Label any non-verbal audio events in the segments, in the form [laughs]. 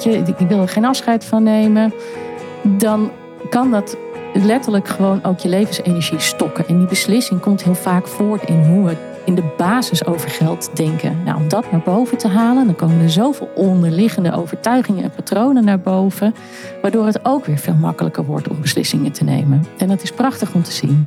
je, ik wil er geen afscheid van nemen. Dan kan dat letterlijk gewoon ook je levensenergie stokken. En die beslissing komt heel vaak voort in hoe we in de basis over geld denken. Nou, om dat naar boven te halen, dan komen er zoveel onderliggende overtuigingen en patronen naar boven, waardoor het ook weer veel makkelijker wordt om beslissingen te nemen. En dat is prachtig om te zien.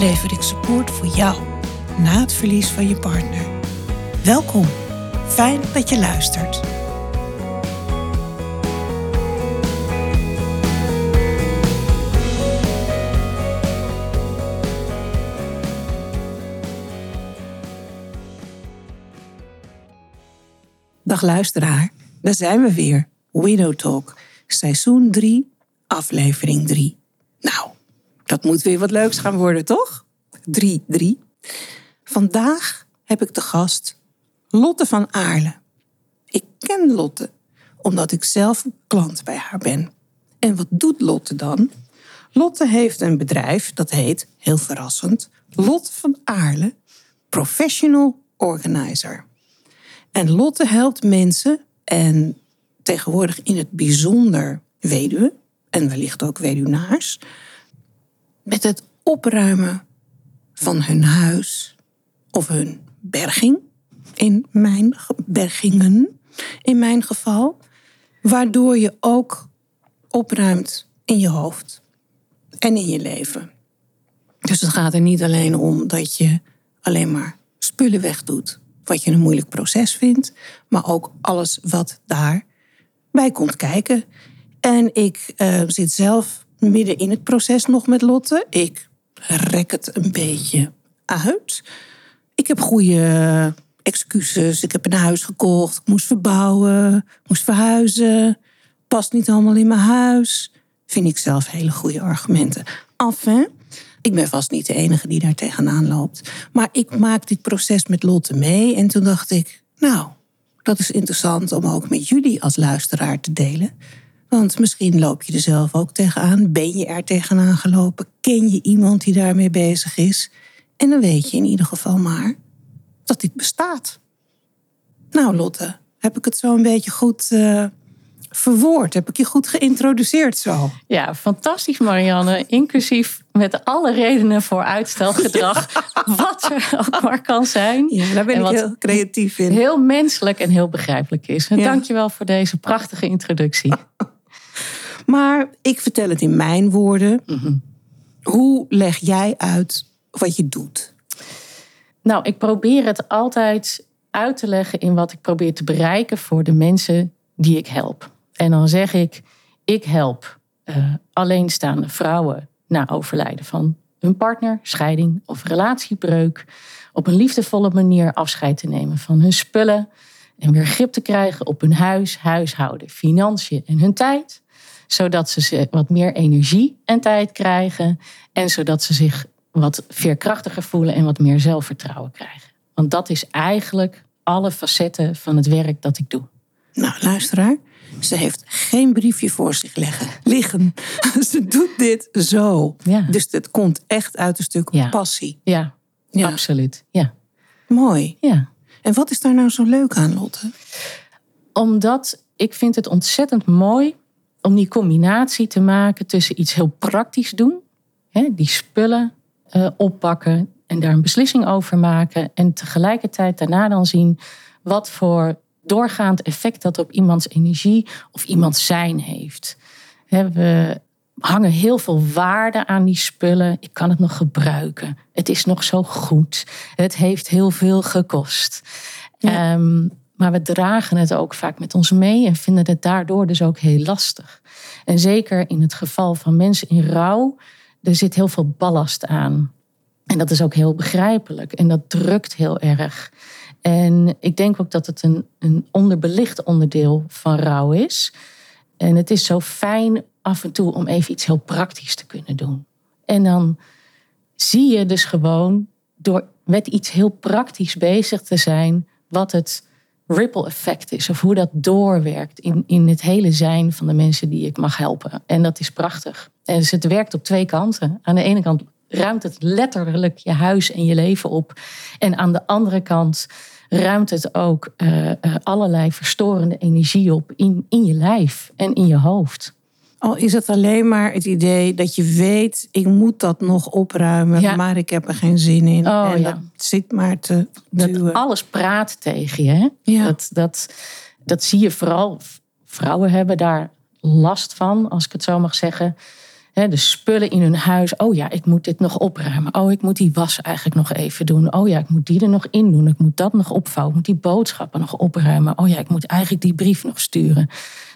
lever ik support voor jou na het verlies van je partner. Welkom, fijn dat je luistert. Dag luisteraar, daar zijn we weer. Widow Talk, seizoen 3, aflevering 3. Nou, dat moet weer wat leuks gaan worden, toch? 3-3. Vandaag heb ik de gast Lotte van Aarle. Ik ken Lotte omdat ik zelf klant bij haar ben. En wat doet Lotte dan? Lotte heeft een bedrijf dat heet, heel verrassend, Lotte van Aarle, Professional Organizer. En Lotte helpt mensen en tegenwoordig in het bijzonder weduwen en wellicht ook weduwnaars met het opruimen van hun huis of hun berging, in mijn bergingen, in mijn geval, waardoor je ook opruimt in je hoofd en in je leven. Dus het gaat er niet alleen om dat je alleen maar spullen wegdoet, wat je een moeilijk proces vindt, maar ook alles wat daarbij komt kijken. En ik uh, zit zelf midden in het proces nog met Lotte. Ik rek het een beetje uit. Ik heb goede excuses. Ik heb een huis gekocht. Ik moest verbouwen. Moest verhuizen. Past niet allemaal in mijn huis. Vind ik zelf hele goede argumenten. Enfin, ik ben vast niet de enige die daar tegenaan loopt. Maar ik maak dit proces met Lotte mee. En toen dacht ik, nou, dat is interessant om ook met jullie als luisteraar te delen. Want misschien loop je er zelf ook tegenaan. Ben je er tegenaan gelopen? Ken je iemand die daarmee bezig is? En dan weet je in ieder geval maar dat dit bestaat. Nou, Lotte, heb ik het zo een beetje goed uh, verwoord? Heb ik je goed geïntroduceerd zo? Ja, fantastisch, Marianne. Inclusief met alle redenen voor uitstelgedrag. [laughs] Wat er ook maar kan zijn. Ja, daar ben ik heel creatief in. Heel menselijk en heel begrijpelijk is. En ja. dankjewel voor deze prachtige introductie. [laughs] Maar ik vertel het in mijn woorden. Hoe leg jij uit wat je doet? Nou, ik probeer het altijd uit te leggen in wat ik probeer te bereiken voor de mensen die ik help. En dan zeg ik, ik help uh, alleenstaande vrouwen na overlijden van hun partner, scheiding of relatiebreuk, op een liefdevolle manier afscheid te nemen van hun spullen en weer grip te krijgen op hun huis, huishouden, financiën en hun tijd zodat ze wat meer energie en tijd krijgen. En zodat ze zich wat veerkrachtiger voelen en wat meer zelfvertrouwen krijgen. Want dat is eigenlijk alle facetten van het werk dat ik doe. Nou, luisteraar. Ze heeft geen briefje voor zich leggen, liggen. [laughs] ze doet dit zo. Ja. Dus het komt echt uit een stuk ja. passie. Ja, ja, absoluut. Ja. Mooi. Ja. En wat is daar nou zo leuk aan, Lotte? Omdat ik vind het ontzettend mooi om die combinatie te maken tussen iets heel praktisch doen, hè, die spullen uh, oppakken en daar een beslissing over maken, en tegelijkertijd daarna dan zien wat voor doorgaand effect dat op iemands energie of iemands zijn heeft. we hangen heel veel waarde aan die spullen. Ik kan het nog gebruiken. Het is nog zo goed. Het heeft heel veel gekost. Ja. Um, maar we dragen het ook vaak met ons mee en vinden het daardoor dus ook heel lastig. En zeker in het geval van mensen in rouw, er zit heel veel ballast aan. En dat is ook heel begrijpelijk. En dat drukt heel erg. En ik denk ook dat het een, een onderbelicht onderdeel van rouw is. En het is zo fijn af en toe om even iets heel praktisch te kunnen doen. En dan zie je dus gewoon door met iets heel praktisch bezig te zijn, wat het ripple effect is. Of hoe dat doorwerkt in, in het hele zijn van de mensen die ik mag helpen. En dat is prachtig. En dus het werkt op twee kanten. Aan de ene kant ruimt het letterlijk je huis en je leven op. En aan de andere kant ruimt het ook uh, allerlei verstorende energie op in, in je lijf en in je hoofd. Al is het alleen maar het idee dat je weet, ik moet dat nog opruimen, maar ik heb er geen zin in. Oh, en ja. dat zit maar te Dat duwen. alles praat tegen je. Hè? Ja. Dat, dat, dat zie je vooral. Vrouwen hebben daar last van, als ik het zo mag zeggen. De spullen in hun huis. Oh ja, ik moet dit nog opruimen. Oh, ik moet die was eigenlijk nog even doen. Oh ja, ik moet die er nog in doen. Ik moet dat nog opvouwen. Ik moet die boodschappen nog opruimen. Oh ja, ik moet eigenlijk die brief nog sturen.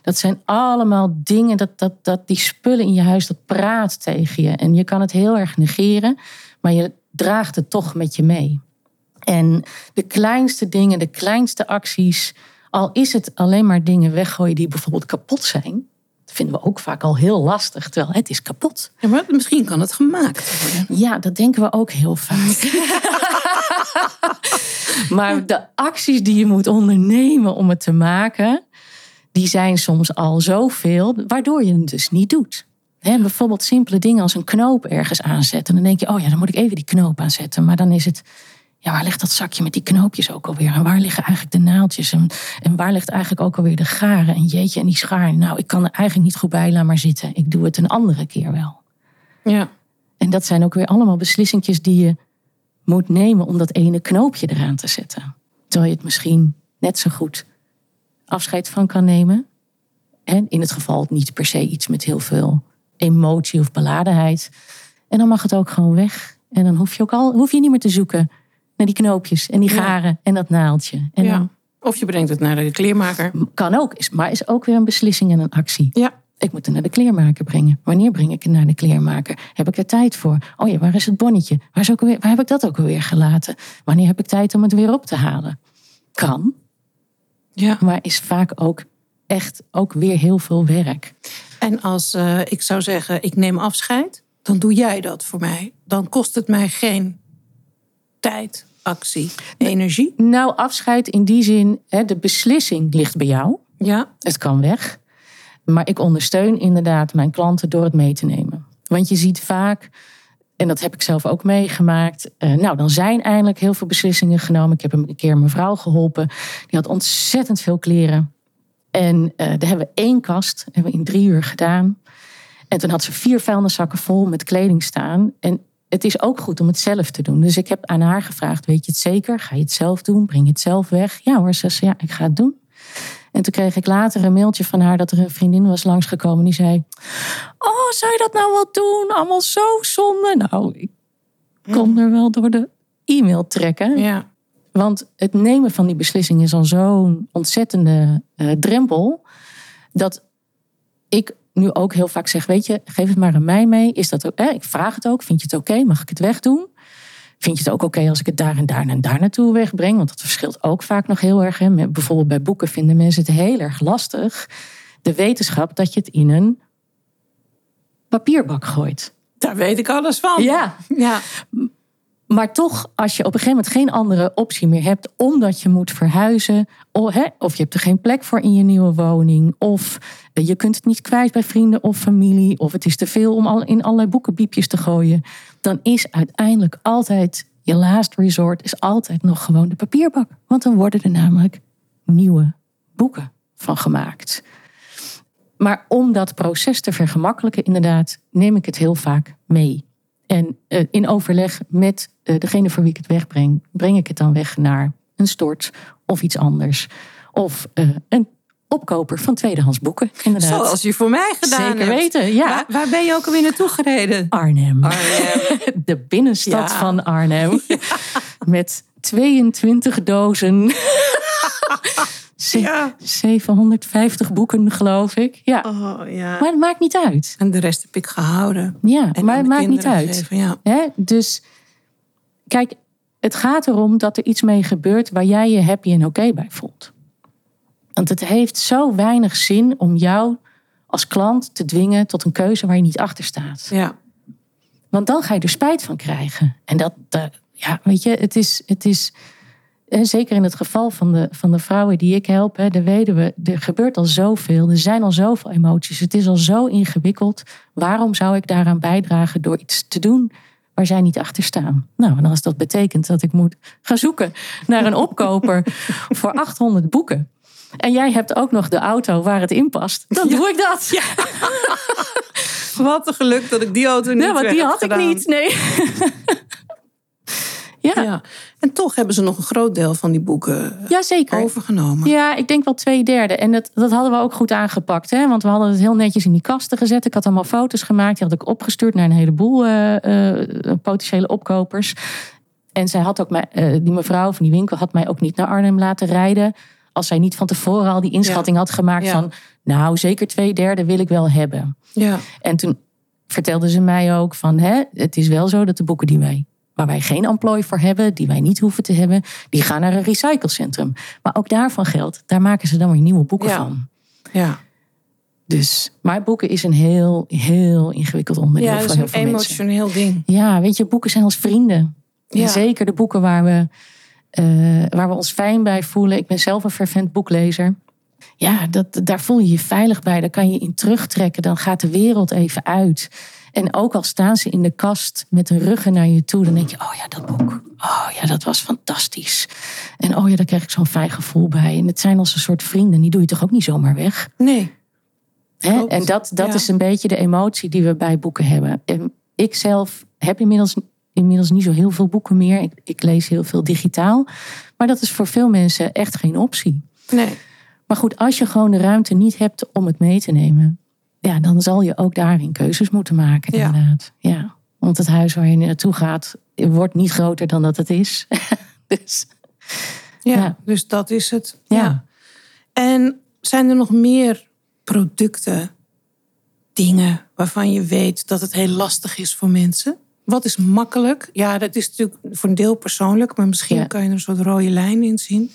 Dat zijn allemaal dingen, dat, dat, dat die spullen in je huis, dat praat tegen je. En je kan het heel erg negeren, maar je draagt het toch met je mee. En de kleinste dingen, de kleinste acties, al is het alleen maar dingen weggooien die bijvoorbeeld kapot zijn, dat vinden we ook vaak al heel lastig, terwijl het is kapot. Ja, maar misschien kan het gemaakt worden. Ja, dat denken we ook heel vaak. [laughs] maar de acties die je moet ondernemen om het te maken, die zijn soms al zoveel, waardoor je het dus niet doet. Hè, bijvoorbeeld simpele dingen als een knoop ergens aanzetten. Dan denk je, oh ja, dan moet ik even die knoop aanzetten. Maar dan is het, ja, waar ligt dat zakje met die knoopjes ook alweer? En waar liggen eigenlijk de naaldjes? En, en waar ligt eigenlijk ook alweer de garen? En jeetje, en die schaar. Nou, ik kan er eigenlijk niet goed bij, laat maar zitten. Ik doe het een andere keer wel. Ja. En dat zijn ook weer allemaal beslissingjes die je moet nemen om dat ene knoopje eraan te zetten. Terwijl je het misschien net zo goed afscheid van kan nemen. En in het geval niet per se iets met heel veel emotie of beladenheid. En dan mag het ook gewoon weg. En dan hoef je ook al hoef je niet meer te zoeken naar die knoopjes en die Ja. garen en dat naaldje. En ja. dan Of je brengt het naar de kleermaker. kan ook, is- maar is ook weer een beslissing en een actie. Ja. Ik moet het naar de kleermaker brengen. Wanneer breng ik het naar de kleermaker? Heb ik er tijd voor? Oh ja, waar is het bonnetje? Waar, is ook alweer, waar heb ik dat ook alweer gelaten? Wanneer heb ik tijd om het weer op te halen? Kan, ja. maar is vaak ook echt ook weer heel veel werk. En als eh, ik zou zeggen, ik neem afscheid, dan doe jij dat voor mij. Dan kost het mij geen tijd, actie, energie. Nou, afscheid in die zin, hè, de beslissing ligt bij jou. Ja. Het kan weg. Maar ik ondersteun inderdaad mijn klanten door het mee te nemen. Want je ziet vaak, en dat heb ik zelf ook meegemaakt. eh, nou, dan zijn eindelijk heel veel beslissingen genomen. Ik heb een keer een mevrouw geholpen. Die had ontzettend veel kleren. En eh daar hebben we één kast, hebben we in drie uur gedaan. En toen had ze vier vuilniszakken vol met kleding staan. En het is ook goed om het zelf te doen. Dus ik heb aan haar gevraagd, weet je het zeker? Ga je het zelf doen? Breng je het zelf weg? Ja hoor, ze ja, ik ga het doen. En toen kreeg ik later een mailtje van haar dat er een vriendin was langsgekomen. Die zei: Oh, zou je dat nou wel doen? Allemaal zo zonde. Nou, ik kon er wel door de e-mail trekken. Ja. Want het nemen van die beslissing is al zo'n ontzettende eh, drempel. Dat ik nu ook heel vaak zeg: Weet je, geef het maar aan mij mee. Is dat ook, eh, ik vraag het ook. Vind je het oké? Mag ik het wegdoen? Vind je het ook oké als ik het daar en daar en daar naartoe wegbreng? Want dat verschilt ook vaak nog heel erg. Hè. Bijvoorbeeld bij boeken vinden mensen het heel erg lastig. De wetenschap dat je het in een papierbak gooit. Daar weet ik alles van. Ja, Ja. Maar toch, als je op een gegeven moment geen andere optie meer hebt, omdat je moet verhuizen, of, hè, of je hebt er geen plek voor in je nieuwe woning, of eh, je kunt het niet kwijt bij vrienden of familie, of het is te veel om al in allerlei boekenbiepjes te gooien, dan is uiteindelijk altijd je last resort is altijd nog gewoon de papierbak, want dan worden er namelijk nieuwe boeken van gemaakt. Maar om dat proces te vergemakkelijken, inderdaad, neem ik het heel vaak mee. En eh, in overleg met eh, degene voor wie ik het wegbreng, breng ik het dan weg naar een stort of iets anders. Of eh, een opkoper van tweedehands boeken, inderdaad. Zoals je voor mij gedaan Zeker hebt. weten, ja. Waar, waar ben je ook alweer naartoe gereden? Arnhem. Arnhem. [laughs] De binnenstad Ja. van Arnhem. [laughs] Met 22 dozen. Ja. 750 boeken, geloof ik. Ja. Oh, ja. Maar het maakt niet uit. En de rest heb ik gehouden. Ja, En maar het maakt niet uit. gegeven, Ja. Hè? Dus kijk, het gaat erom dat er iets mee gebeurt waar jij je happy en oké bij voelt. Want het heeft zo weinig zin om jou als klant te dwingen tot een keuze waar je niet achter staat. Ja. Want dan ga je er spijt van krijgen. En dat, eh, ja, weet je, het is, het is zeker in het geval van de, van de vrouwen die ik help, hè, de weduwe, er gebeurt al zoveel. Er zijn al zoveel emoties. Het is al zo ingewikkeld. Waarom zou ik daaraan bijdragen door iets te doen waar zij niet achter staan? Nou, en als dat betekent dat ik moet gaan zoeken naar een opkoper [laughs] voor 800 boeken. En jij hebt ook nog de auto waar het in past. Dan doe ik dat. Ja. [laughs] Wat een geluk dat ik die auto niet Ja, want die had ik niet. Nee. Ja. Ja. En toch hebben ze nog een groot deel van die boeken ja, zeker. overgenomen. Ja, ik denk wel twee derde. En dat, dat hadden we ook goed aangepakt. Hè? Want we hadden het heel netjes in die kasten gezet. Ik had allemaal foto's gemaakt. Die had ik opgestuurd naar een heleboel uh, uh, potentiële opkopers. En zij had ook mij, uh, die mevrouw van die winkel had mij ook niet naar Arnhem laten rijden. Als zij niet van tevoren al die inschatting ja. had gemaakt Ja. van... nou, zeker twee derde wil ik wel hebben. Ja. En toen vertelde ze mij ook van... Hè, het is wel zo dat de boeken die wij, waar wij geen employ voor hebben... die wij niet hoeven te hebben, die gaan naar een recyclecentrum. Maar ook daarvan geldt, daar maken ze dan weer nieuwe boeken Ja. van. Ja. Dus, maar boeken is een heel, heel ingewikkeld onderdeel ja, voor heel een veel mensen. emotioneel ding. Ja, weet je, boeken zijn als vrienden. En Ja. zeker de boeken waar we, eh, waar we ons fijn bij voelen. Ik ben zelf een fervent boeklezer. Ja, dat, daar voel je je veilig bij. Daar kan je in terugtrekken. Dan gaat de wereld even uit. En ook al staan ze in de kast met hun ruggen naar je toe, dan denk je: oh ja, dat boek. Oh ja, dat was fantastisch. En oh ja, daar krijg ik zo'n fijn gevoel bij. En het zijn als een soort vrienden. Die doe je toch ook niet zomaar weg? Nee. Hè? En dat, dat ja. is een beetje de emotie die we bij boeken hebben. En ik zelf heb inmiddels, inmiddels niet zo heel veel boeken meer. Ik, ik lees heel veel digitaal. Maar dat is voor veel mensen echt geen optie. Nee. Maar goed, als je gewoon de ruimte niet hebt om het mee te nemen, ja, dan zal je ook daarin keuzes moeten maken. Ja. Inderdaad. Ja. Want het huis waar je naartoe gaat, wordt niet groter dan dat het is. [laughs] dus Ja, Ja. dus dat is het. Ja. En zijn er nog meer producten, dingen waarvan je weet dat het heel lastig is voor mensen? Wat is makkelijk? Ja, dat is natuurlijk voor een deel persoonlijk, maar misschien Ja. kan je er een soort rode lijn in zien.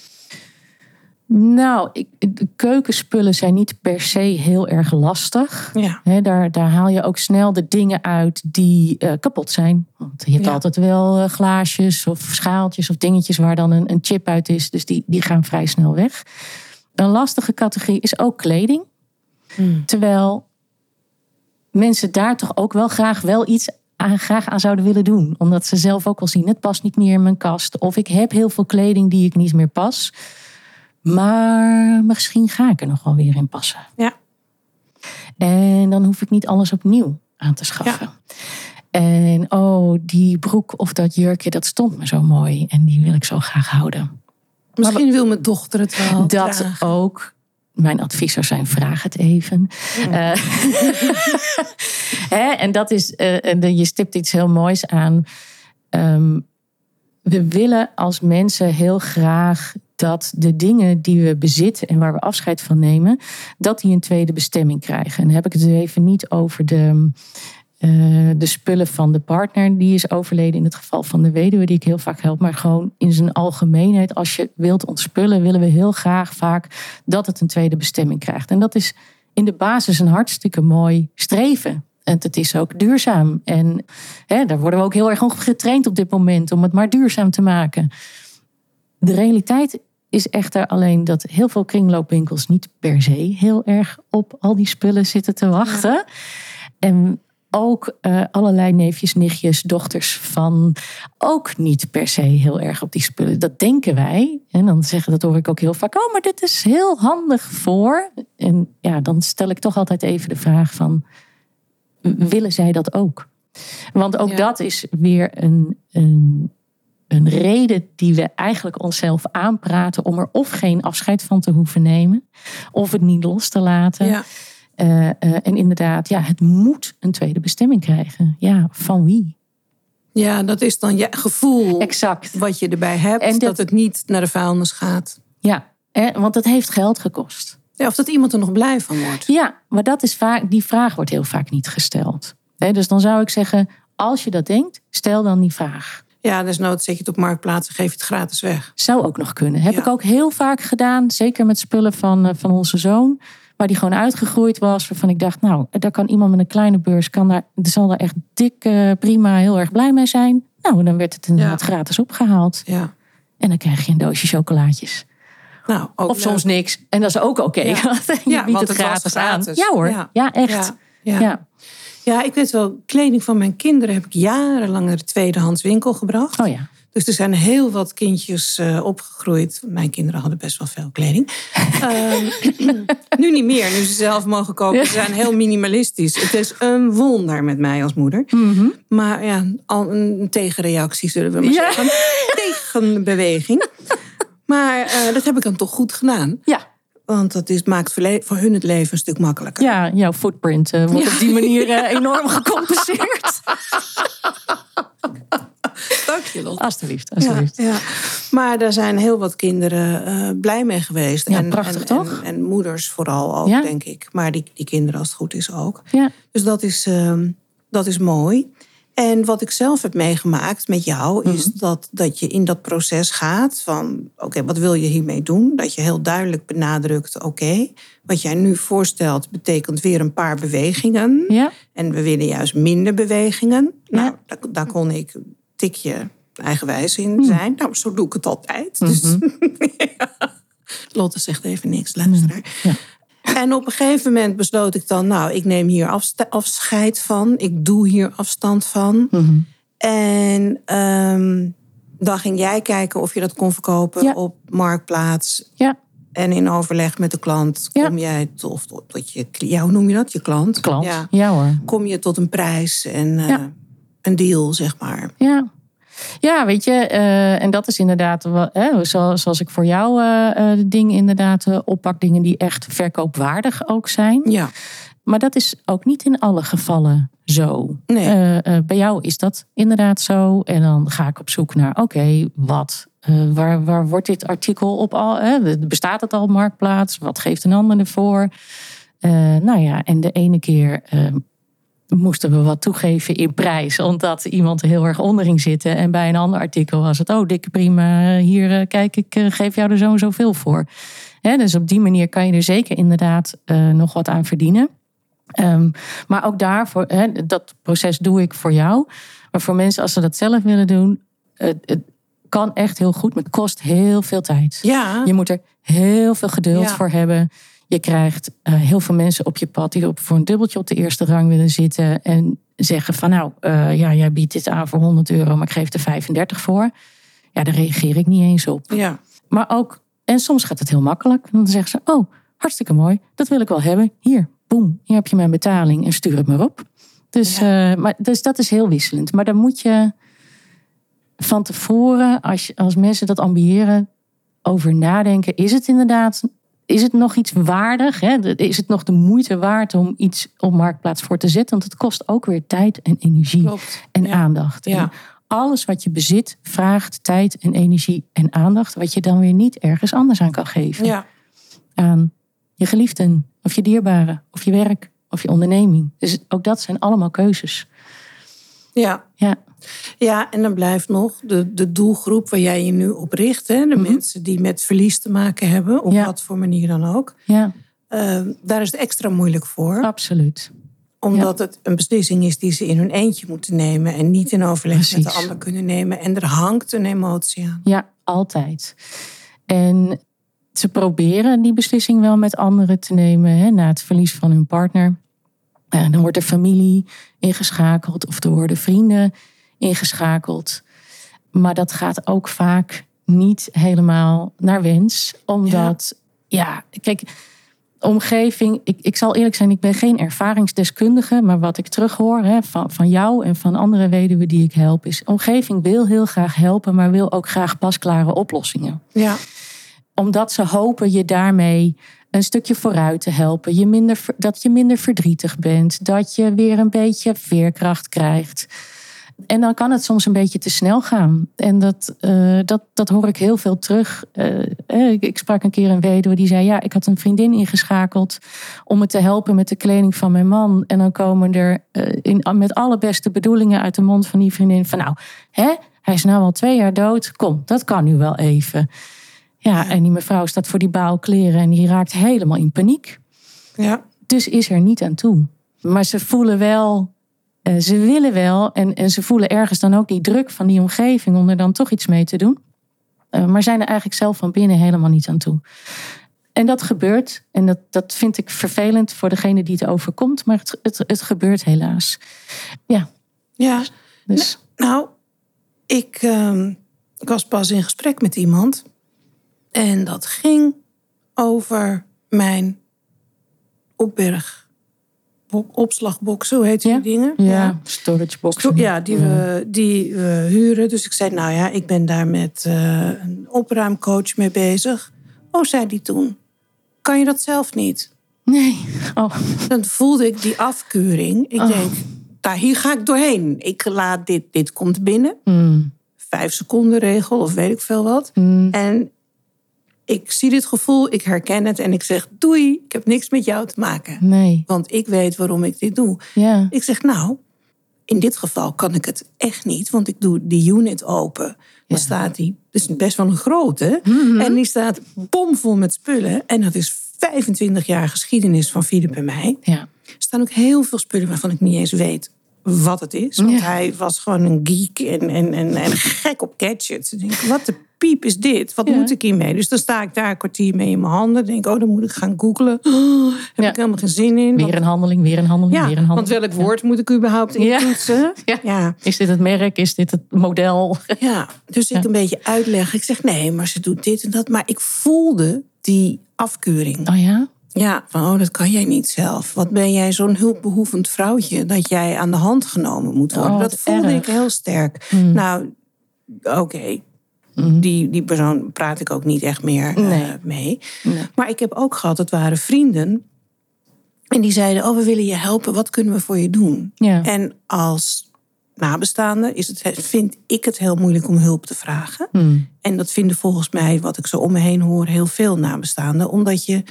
Nou, ik, de keukenspullen zijn niet per se heel erg lastig. Ja. Daar, daar haal je ook snel de dingen uit die eh, kapot zijn. Want je hebt Ja. altijd wel eh, glaasjes of schaaltjes of dingetjes waar dan een, een chip uit is. Dus die, die gaan vrij snel weg. Een lastige categorie is ook kleding. Hmm. Terwijl mensen daar toch ook wel graag wel iets aan, graag aan zouden willen doen. Omdat ze zelf ook wel zien, het past niet meer in mijn kast. Of ik heb heel veel kleding die ik niet meer pas. Maar misschien ga ik er nog wel weer in passen. Ja. En dan hoef ik niet alles opnieuw aan te schaffen. En oh, die broek of dat jurkje, dat stond me zo mooi. En die wil ik zo graag houden. Misschien wil mijn dochter het wel. Dat dragen. ook. Mijn advies zou zijn, vraag het even. Eh, [laughs] en dat is, eh, en je stipt iets heel moois aan. Ehm, we willen als mensen heel graag dat de dingen die we bezitten en waar we afscheid van nemen, dat die een tweede bestemming krijgen. En dan heb ik het even niet over de, eh, de spullen van de partner die is overleden in het geval van de weduwe die ik heel vaak help, maar gewoon in zijn algemeenheid. Als je wilt ontspullen, willen we heel graag vaak dat het een tweede bestemming krijgt. En dat is in de basis een hartstikke mooi streven. En het is ook duurzaam. En hè, daar worden we ook heel erg op getraind op dit moment om het maar duurzaam te maken. De realiteit is echter alleen dat heel veel kringloopwinkels niet per se heel erg op al die spullen zitten te wachten. En ook eh, allerlei neefjes, nichtjes, dochters van ook niet per se heel erg op die spullen. Dat denken wij. En dan zeggen, dat hoor ik ook heel vaak. Oh, maar dit is heel handig voor. En ja, dan stel ik toch altijd even de vraag van, willen zij dat ook? Want ook Ja. dat is weer een, een, een reden die we eigenlijk onszelf aanpraten om er of geen afscheid van te hoeven nemen, of het niet los te laten. Ja. Eh, eh, en inderdaad, ja, het moet een tweede bestemming krijgen. Ja, van wie? ja, dat is dan je gevoel Exact. wat je erbij hebt. En dat... dat- het niet naar de vuilnis gaat. Ja, eh, want het heeft geld gekost. Ja, of dat iemand er nog blij van wordt. Ja, maar dat is vaak, die vraag wordt heel vaak niet gesteld. Hè, dus dan zou ik zeggen, als je dat denkt, stel dan die vraag. Ja, desnoods zet je het op marktplaats en geef je het gratis weg. Zou ook nog kunnen. Heb Ja. ik ook heel vaak gedaan. Zeker met spullen van, eh, van onze zoon. Waar die gewoon uitgegroeid was. Waarvan ik dacht, nou, daar kan iemand met een kleine beurs. Kan daar, zal daar echt dik, eh, prima, heel erg blij mee zijn. Nou, dan werd het inderdaad gratis opgehaald. Ja. En dan krijg je een doosje chocolaatjes. Nou, ook Of leuk. soms niks. En dat is ook oké. Ja. [laughs] je biedt het het was gratis aan. gratis. Ja hoor. Ja. Ja, echt. Ja, Ja. ik weet wel, kleding van mijn kinderen heb ik jarenlang naar de tweedehands winkel gebracht. Oh ja. Dus er zijn heel wat kindjes eh, opgegroeid. Mijn kinderen hadden best wel veel kleding. [laughs] Ehm, nu niet meer, nu ze zelf mogen kopen. Ze zijn heel minimalistisch. Het is een wonder met mij als moeder. Maar ja, al een tegenreactie zullen we maar Ja. zeggen. Tegenbeweging. [laughs] Maar eh, dat heb ik dan toch goed gedaan. Ja. Want dat is, maakt voor hun het leven een stuk makkelijker. Ja, jouw footprint eh, wordt op die manier eh, enorm gecompenseerd. [laughs] Dank je, Lot. Alsjeblieft, alsjeblieft. ja. Maar daar zijn heel wat kinderen eh, blij mee geweest. Ja, prachtig, en, toch? En, en moeders vooral ook, Ja. denk ik. Maar die, die kinderen, als het goed is, ook. Ja. Dus dat is, ehm, dat is mooi. En wat ik zelf heb meegemaakt met jou, is Mhm. dat, dat je in dat proces gaat van: oké, wat wil je hiermee doen? Dat je heel duidelijk benadrukt: oké, wat jij nu voorstelt betekent weer een paar bewegingen. Ja. En we willen juist minder bewegingen. Ja. Nou, daar, daar kon ik een tikje eigenwijs in zijn. Nou, zo doe ik het altijd. Dus, [laughs] ja. Lotte zegt even niks, luisteraar. Ja. En op een gegeven moment besloot ik dan, nou, ik neem hier afscheid van. Ik doe hier afstand van. Mhm. En ehm, dan ging jij kijken of je dat kon verkopen Ja. op Marktplaats. Ja. En in overleg met de klant Ja. kom jij tot, tot, je, ja, hoe noem je dat? Je klant. Klant. Ja Ja. hoor. kom je tot een prijs en eh, een deal, zeg maar. Ja. Ja, weet je, eh, en dat is inderdaad, hè, zoals, ik voor jou eh, eh, de dingen inderdaad oppak, dingen die echt verkoopwaardig ook zijn. Ja, Maar dat is ook niet in alle gevallen zo. Nee. Bij jou is dat inderdaad zo. En dan ga ik op zoek naar, oké, wat? Waar, waar wordt dit artikel op al? Bestaat het al op Marktplaats? Wat geeft een ander ervoor? Nou ja, en de ene keer moesten we wat toegeven in prijs, omdat iemand er heel erg onder ging zitten. En bij een ander artikel was het, oh, dikke prima, hier eh, kijk, ik eh, geef jou er zo en zoveel voor. Dus op die manier kan je er zeker inderdaad eh, nog wat aan verdienen. Ehm, maar ook daarvoor, hè, dat proces doe ik voor jou. Maar voor mensen, als ze dat zelf willen doen, het, het kan echt heel goed, maar het kost heel veel tijd. ja. Je moet er heel veel geduld Ja. voor hebben. Je krijgt eh, heel veel mensen op je pad die op, voor een dubbeltje op de eerste rang willen zitten. En zeggen van nou, eh, ja, jij biedt dit aan voor 100 euro, maar ik geef er 35 voor. Ja, daar reageer ik niet eens op. ja. Maar ook, en soms gaat het heel makkelijk. Dan zeggen ze, oh, hartstikke mooi, dat wil ik wel hebben. Hier, boem, hier heb je mijn betaling en stuur het maar op. Dus, eh, maar, dus dat is heel wisselend. Maar dan moet je van tevoren, als, je, als mensen dat ambiëren, over nadenken. Is het inderdaad, is het nog iets waardig? Hè? Is het nog de moeite waard om iets op marktplaats voor te zetten? Want het kost ook weer tijd en energie Klopt. en Ja. aandacht. Ja. En alles wat je bezit vraagt tijd en energie en aandacht, wat je dan weer niet ergens anders aan kan geven. Ja. Aan je geliefden, of je dierbaren, of je werk, of je onderneming. Dus ook dat zijn allemaal keuzes. Ja. Ja, ja, en dan blijft nog de, de doelgroep waar jij je nu op richt. Hè? De mensen die met verlies te maken hebben, op Mhm. Ja. wat voor manier dan ook. ja Eh, daar is het extra moeilijk voor. absoluut. Omdat het een beslissing is die ze in hun eentje moeten nemen. En niet in overleg met de ander kunnen nemen. En er hangt een emotie aan. Ja, altijd. En ze proberen die beslissing wel met anderen te nemen hè, na het verlies van hun partner. Dan wordt er familie ingeschakeld of er worden vrienden ingeschakeld. Maar dat gaat ook vaak niet helemaal naar wens. Omdat, ja, kijk, omgeving. Ik, ik zal eerlijk zijn, ik ben geen ervaringsdeskundige. Maar wat ik terughoor hè, van, van jou en van andere weduwen die ik help, is: omgeving wil heel graag helpen, maar wil ook graag pasklare oplossingen. Ja, Omdat ze hopen je daarmee een stukje vooruit te helpen. Je minder, dat je minder verdrietig bent. Dat je weer een beetje veerkracht krijgt. En dan kan het soms een beetje te snel gaan. En dat, eh, dat, dat hoor ik heel veel terug. Eh, eh, ik, ik sprak een keer een weduwe die zei... ja, ik had een vriendin ingeschakeld om me te helpen met de kleding van mijn man. En dan komen er in, met alle beste bedoelingen uit de mond van die vriendin... van nou, hè, Hij is nou al twee jaar dood. Kom, dat kan nu wel even. Ja, en die mevrouw staat voor die baal kleren en die raakt helemaal in paniek. Ja. Dus is er niet aan toe. Maar ze voelen wel, eh, ze willen wel en, en ze voelen ergens dan ook die druk van die omgeving om er dan toch iets mee te doen. Eh, maar zijn er eigenlijk zelf van binnen helemaal niet aan toe. En dat gebeurt. En dat, dat vind ik vervelend voor degene die het overkomt. Maar het, het, het gebeurt helaas. Ja, Ja. dus Nou, ik, ehm, ik was pas in gesprek met iemand. En dat ging over mijn opberg. bo- Opslagboxen, hoe heet die Ja. dingen? ja, storage box. Ja, die we, die we huren. Dus ik zei, nou ja, ik ben daar met eh, een opruimcoach mee bezig. Oh, zei die toen. Kan je dat zelf niet? Nee. Oh, Dan voelde ik die afkeuring. Ik Oh. denk, daar, hier ga ik doorheen. Ik laat dit, dit komt binnen. mm, Vijf seconden regel of weet ik veel wat. mm, En ik zie dit gevoel, ik herken het en ik zeg, doei, ik heb niks met jou te maken. nee. Want ik weet waarom ik dit doe. Ja. Ik zeg, nou, in dit geval kan ik het echt niet, want ik doe die unit open. Dan Ja. staat die, het is best wel een grote, en die staat bomvol met spullen. En dat is 25 jaar geschiedenis van Philip en mij. Ja. Er staan ook heel veel spullen waarvan ik niet eens weet wat het is. Want Ja. hij was gewoon een geek en, en, en, en gek op gadgets. Ik denk, wat de piep is dit? Wat Ja. moet ik hiermee? Dus dan sta ik daar een kwartier mee in mijn handen. Denk, oh, dan moet ik gaan googlen. Oh, [gasps] heb Ja. ik helemaal geen zin in. Weer een handeling, weer een handeling, Ja, weer een want handeling. welk woord moet ik überhaupt intoetsen? [laughs] Ja. Ja. Is dit het merk? Is dit het model? [laughs] ja, dus ik een beetje uitleggen. Ik zeg, nee, maar ze doet dit en dat. Maar ik voelde die afkeuring. Oh ja? Ja, van oh, dat kan jij niet zelf. Wat ben jij zo'n hulpbehoevend vrouwtje dat jij aan de hand genomen moet worden? Oh, dat voelde erg. ik heel sterk. Mm. Nou, oké. Mm. Die, die persoon praat ik ook niet echt meer eh, mee. Nee. Maar ik heb ook gehad, het waren vrienden. En die zeiden, oh, we willen je helpen. Wat kunnen we voor je doen? Ja. En als nabestaande is het, vind ik het heel moeilijk om hulp te vragen. Mm. En dat vinden volgens mij, wat ik zo om me heen hoor, heel veel nabestaanden. Omdat je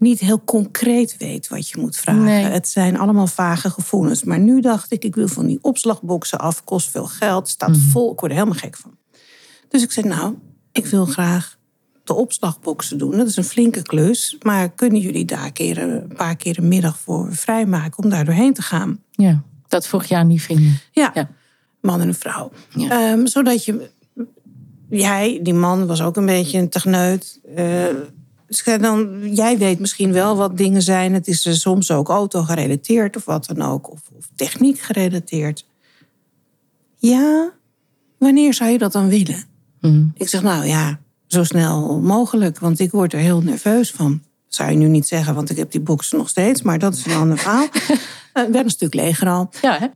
niet heel concreet weet wat je moet vragen. Nee. Het zijn allemaal vage gevoelens. Maar nu dacht ik, ik wil van die opslagboxen af. Kost veel geld, staat vol. Ik word er helemaal gek van. Dus ik zei, nou, ik wil graag de opslagboxen doen. Dat is een flinke klus. Maar kunnen jullie daar een, keer, een paar keer een middag voor vrijmaken om daar doorheen te gaan? Ja, dat vroeg je aan die vrienden. Ja, Ja. man en een vrouw. Ja. Ehm, zodat je... Jij, die man, was ook een beetje een techneut. Eh, dan, jij weet misschien wel wat dingen zijn. Het is soms ook auto gerelateerd of wat dan ook. Of, of techniek gerelateerd. Ja, wanneer zou je dat dan willen? Mm. Ik zeg, nou ja, zo snel mogelijk. Want ik word er heel nerveus van. Zou je nu niet zeggen, want ik heb die box nog steeds. Maar dat is een ander verhaal. [laughs] Eh, werd een stuk leger al. Ja, hè?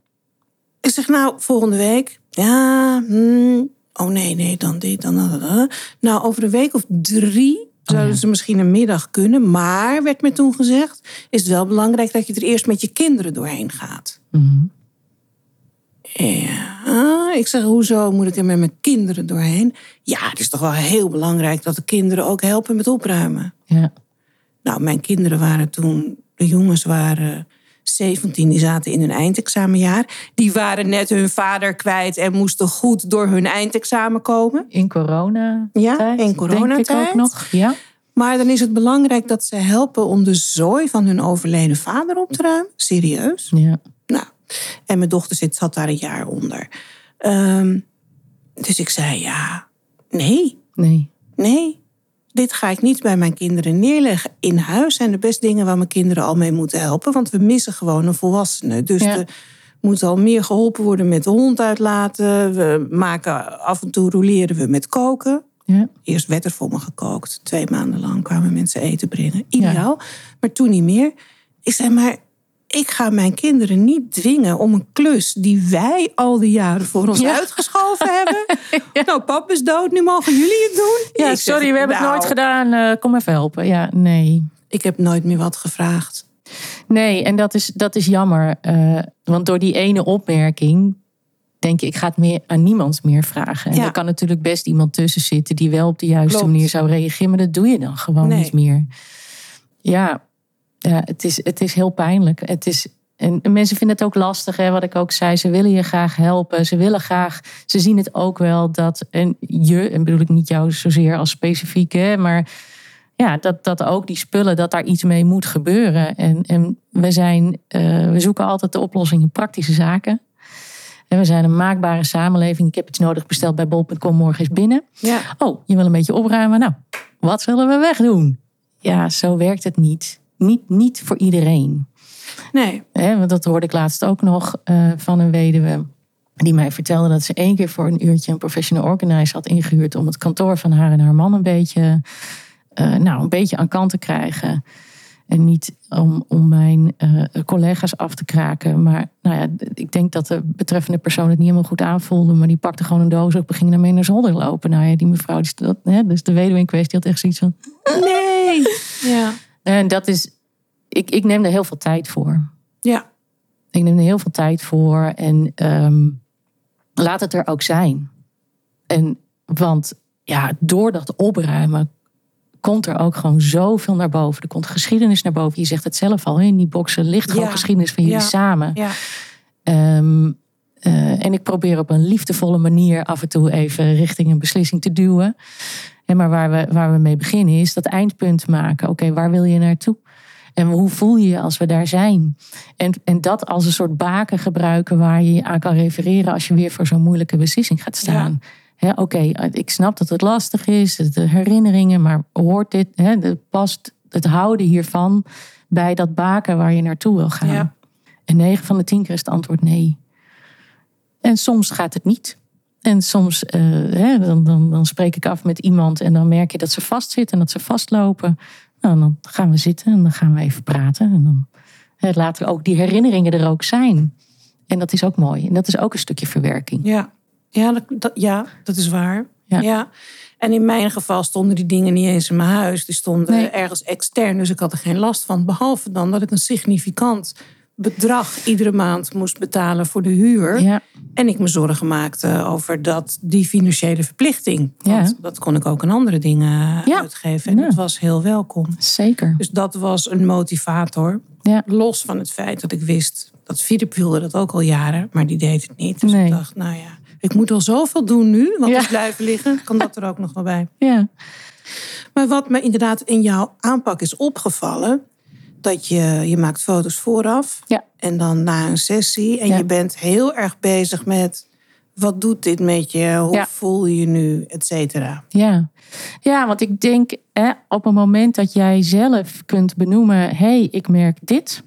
Ik zeg, nou, volgende week. Ja, hmm, oh nee, nee, dan dit, dan dat. Nou, over een week of drie zouden ja. ze misschien een middag kunnen. Maar, werd me toen gezegd, is het wel belangrijk dat je er eerst met je kinderen doorheen gaat. Mm. Ja, ik zeg, hoezo moet ik er met mijn kinderen doorheen? Ja, het is toch wel heel belangrijk dat de kinderen ook helpen met opruimen. Ja. Nou, mijn kinderen waren toen, de jongens waren 17, die zaten in hun eindexamenjaar. Die waren net hun vader kwijt en moesten goed door hun eindexamen komen. In corona. Ja, in Denk ik coronatijd. ook nog. Ja. Maar dan is het belangrijk dat ze helpen om de zooi van hun overleden vader op te ruimen. Serieus. Ja. Nou, en mijn dochter zit, zat daar een jaar onder. Ehm, dus ik zei, ja, nee, Nee. nee. Dit ga ik niet bij mijn kinderen neerleggen. In huis zijn er best dingen waar mijn kinderen al mee moeten helpen. Want we missen gewoon een volwassene. Dus Ja. er moet al meer geholpen worden met de hond uitlaten. We maken af en toe roleren we met koken. Ja. Eerst werd er voor me gekookt. Twee maanden lang kwamen mensen eten brengen. Ideaal. Maar toen niet meer. Ik zei, maar ik ga mijn kinderen niet dwingen om een klus die wij al die jaren voor ons Ja. uitgeschoven hebben. [laughs] Nou, pap is dood, nu mogen jullie het doen. Ja, Ik zeg, sorry, we hebben het nou, nooit gedaan. Eh, kom even helpen. Ja, nee. Ik heb nooit meer wat gevraagd. Nee, en dat is, dat is jammer. eh, want door die ene opmerking denk je, ik ga het meer aan niemand meer vragen. En Ja. er kan natuurlijk best iemand tussen zitten die wel op de juiste Klopt. manier zou reageren. Maar dat doe je dan gewoon Nee. niet meer. Ja, ja het, is, het is heel pijnlijk. Het is, En, en mensen vinden het ook lastig, hè, wat ik ook zei. Ze willen je graag helpen. Ze willen graag. Ze zien het ook wel dat. En je, en bedoel ik niet jou zozeer als specifiek, hè, maar ja, dat, dat ook die spullen, dat daar iets mee moet gebeuren. En, en we, zijn, eh, we zoeken altijd de oplossing in praktische zaken. En we zijn een maakbare samenleving. Ik heb iets nodig besteld bij bol.com, morgen is binnen. Ja. Oh, je wil een beetje opruimen? Nou, wat zullen we wegdoen? Ja, zo werkt het niet. Niet, niet voor iedereen. Nee. Want dat hoorde ik laatst ook nog eh, van een weduwe. Die mij vertelde dat ze één keer voor een uurtje een professional organizer had ingehuurd. om het kantoor van haar en haar man een beetje, eh, nou, een beetje aan kant te krijgen. En niet om, om mijn eh, collega's af te kraken. Maar nou ja, ik denk dat de betreffende persoon het niet helemaal goed aanvoelde. Maar die pakte gewoon een doos op en ging daarmee naar zolder lopen. Nou ja, die mevrouw, die, dat, hè, dus de weduwe in kwestie had echt zoiets van... Nee! Ja. En dat is... Ik, ik neem er heel veel tijd voor. Ja. Ik neem er heel veel tijd voor. En ehm, laat het er ook zijn. En, want ja, door dat opruimen komt er ook gewoon zoveel naar boven. Er komt geschiedenis naar boven. Je zegt het zelf al, in die boxen ligt gewoon Ja. geschiedenis van jullie Ja. samen. Ja. Ehm, eh, en ik probeer op een liefdevolle manier af en toe even richting een beslissing te duwen. En maar waar we, waar we mee beginnen is dat eindpunt maken. Oké, waar wil je naartoe? En hoe voel je je als we daar zijn? En, en dat als een soort baken gebruiken waar je je aan kan refereren als je weer voor zo'n moeilijke beslissing gaat staan. Oké, ik snap dat het lastig is, de herinneringen, maar hoort dit, hè, past het houden hiervan bij dat baken waar je naartoe wil gaan? Ja. En 9 van de 10 keer is het antwoord nee. En soms gaat het niet. En soms eh, hè, dan, dan, dan spreek ik af met iemand en dan merk je dat ze vastzitten en dat ze vastlopen. Nou, dan gaan we zitten en dan gaan we even praten. En dan hè, laten we ook die herinneringen er ook zijn. En dat is ook mooi. En dat is ook een stukje verwerking. Ja, ja, dat, dat- ja, dat is waar. Ja. Ja. En in mijn geval stonden die dingen niet eens in mijn huis. Die stonden Nee. ergens extern, dus ik had er geen last van. Behalve dan dat ik een significant bedrag iedere maand moest betalen voor de huur. Ja, En ik me zorgen maakte over dat, die financiële verplichting. Want Ja. dat kon ik ook aan andere dingen Ja. uitgeven. En dat was heel welkom. zeker. Dus dat was een motivator. Ja. Los van het feit dat ik wist dat Filip wilde dat ook al jaren, maar die deed het niet. Dus Nee. ik dacht, nou ja, ik moet al zoveel doen nu, want Ja. is blijven liggen. Kan dat er ook nog wel bij? Ja, Maar wat me inderdaad in jouw aanpak is opgevallen, dat je, je maakt foto's vooraf Ja. en dan na een sessie. En Ja. je bent heel erg bezig met, wat doet dit met je? Hoe Ja. voel je je nu? Et cetera. ja. ja want ik denk hè, op het moment dat jij zelf kunt benoemen: hé, hey, ik merk dit.